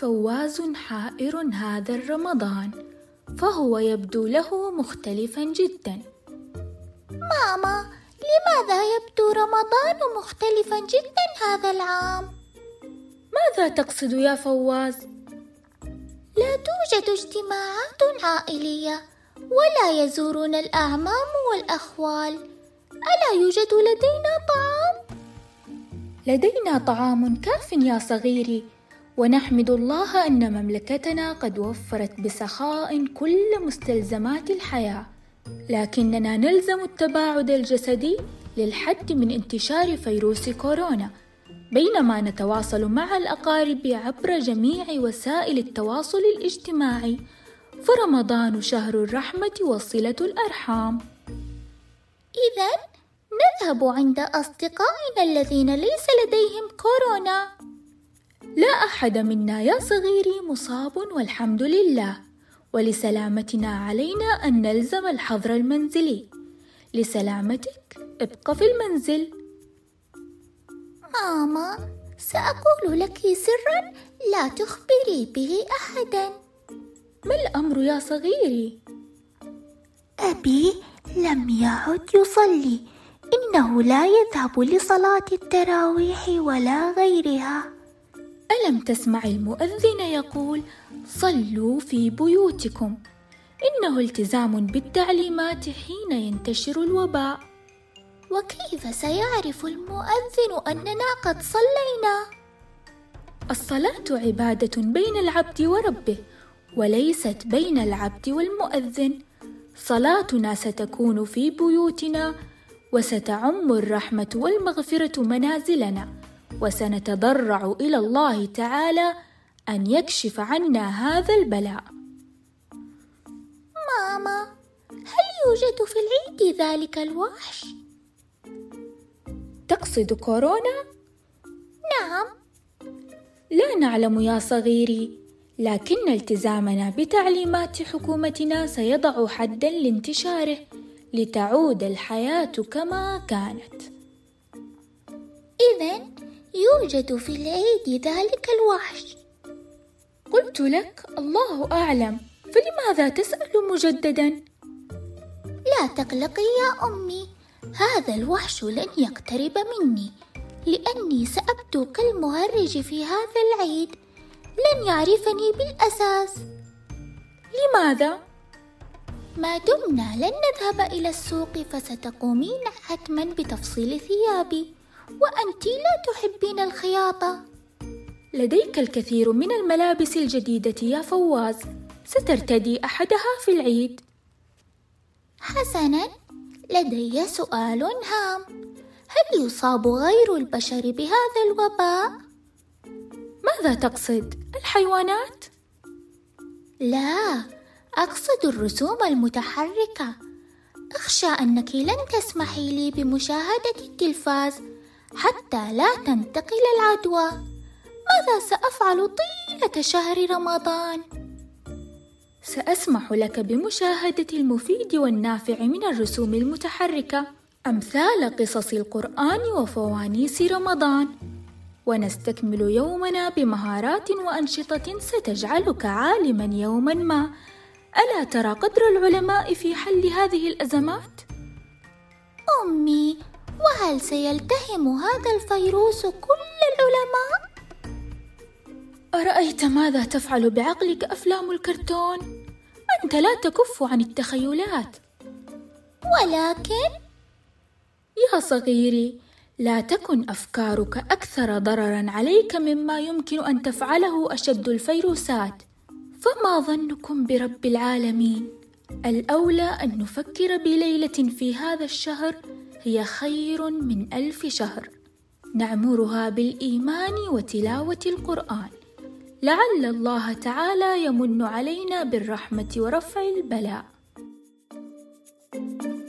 فواز حائر هذا الرمضان فهو يبدو له مختلفا جدا. ماما لماذا يبدو رمضان مختلفا جدا هذا العام؟ ماذا تقصد يا فواز؟ لا توجد اجتماعات عائلية ولا يزورون الأعمام والأخوال. ألا يوجد لدينا طعام؟ لدينا طعام كاف يا صغيري ونحمد الله أن مملكتنا قد وفرت بسخاء كل مستلزمات الحياة لكننا نلزم التباعد الجسدي للحد من انتشار فيروس كورونا بينما نتواصل مع الأقارب عبر جميع وسائل التواصل الاجتماعي. فرمضان شهر الرحمة وصلة الأرحام. اذا نذهب عند أصدقائنا الذين ليس لديهم كورونا. لا أحد منا يا صغيري مصاب والحمد لله. ولسلامتنا علينا أن نلزم الحظر المنزلي. لسلامتك ابق في المنزل. ماما سأقول لك سرا لا تخبري به احدا. ما الأمر يا صغيري؟ أبي لم يعد يصلي. إنه لا يذهب لصلاة التراويح ولا غيرها. ألم تسمع المؤذن يقول صلوا في بيوتكم. إنه التزام بالتعليمات حين ينتشر الوباء. وكيف سيعرف المؤذن أننا قد صلينا؟ الصلاة عبادة بين العبد وربه وليست بين العبد والمؤذن. صلاتنا ستكون في بيوتنا وستعم الرحمة والمغفرة منازلنا. وسنتضرع إلى الله تعالى أن يكشف عنا هذا البلاء. ماما هل يوجد في العيد ذلك الوحش؟ تقصد كورونا؟ نعم. لا نعلم يا صغيري لكن التزامنا بتعليمات حكومتنا سيضع حدا لانتشاره لتعود الحياة كما كانت. اذا يوجد في العيد ذلك الوحش. قلت لك الله أعلم. فلماذا تسأل مجددا؟ لا تقلقي يا أمي هذا الوحش لن يقترب مني لأني سأبدو كالمهرج في هذا العيد. لن يعرفني بالأساس. لماذا؟ ما دمنا لن نذهب إلى السوق فستقومين حتما بتفصيل ثيابي. وانت لا تحبين الخياطة. لديك الكثير من الملابس الجديدة يا فواز. سترتدي أحدها في العيد. حسنا لدي سؤال هام. هل يصاب غير البشر بهذا الوباء؟ ماذا تقصد؟ الحيوانات؟ لا أقصد الرسوم المتحركة. أخشى أنك لن تسمحي لي بمشاهدة التلفاز. حتى لا تنتقل العدوى. ماذا سأفعل طيلة شهر رمضان؟ سأسمح لك بمشاهدة المفيد والنافع من الرسوم المتحركة. أمثال قصص القرآن وفوانيس رمضان. ونستكمل يومنا بمهارات وأنشطة ستجعلك عالما يوما ما. ألا ترى قدر العلماء في حل هذه الأزمات؟ أمي وهل سيلتهم هذا الفيروس كل العلماء؟ أرأيت ماذا تفعل بعقلك أفلام الكرتون؟ أنت لا تكف عن التخيلات. ولكن؟ يا صغيري لا تكن أفكارك أكثر ضررا عليك مما يمكن أن تفعله أشد الفيروسات. فما ظنكم برب العالمين؟ الأولى أن نفكر بليلة في هذا الشهر هي خير من ألف شهر. نعمرها بالإيمان وتلاوة القرآن. لعل الله تعالى يمن علينا بالرحمة ورفع البلاء. thank you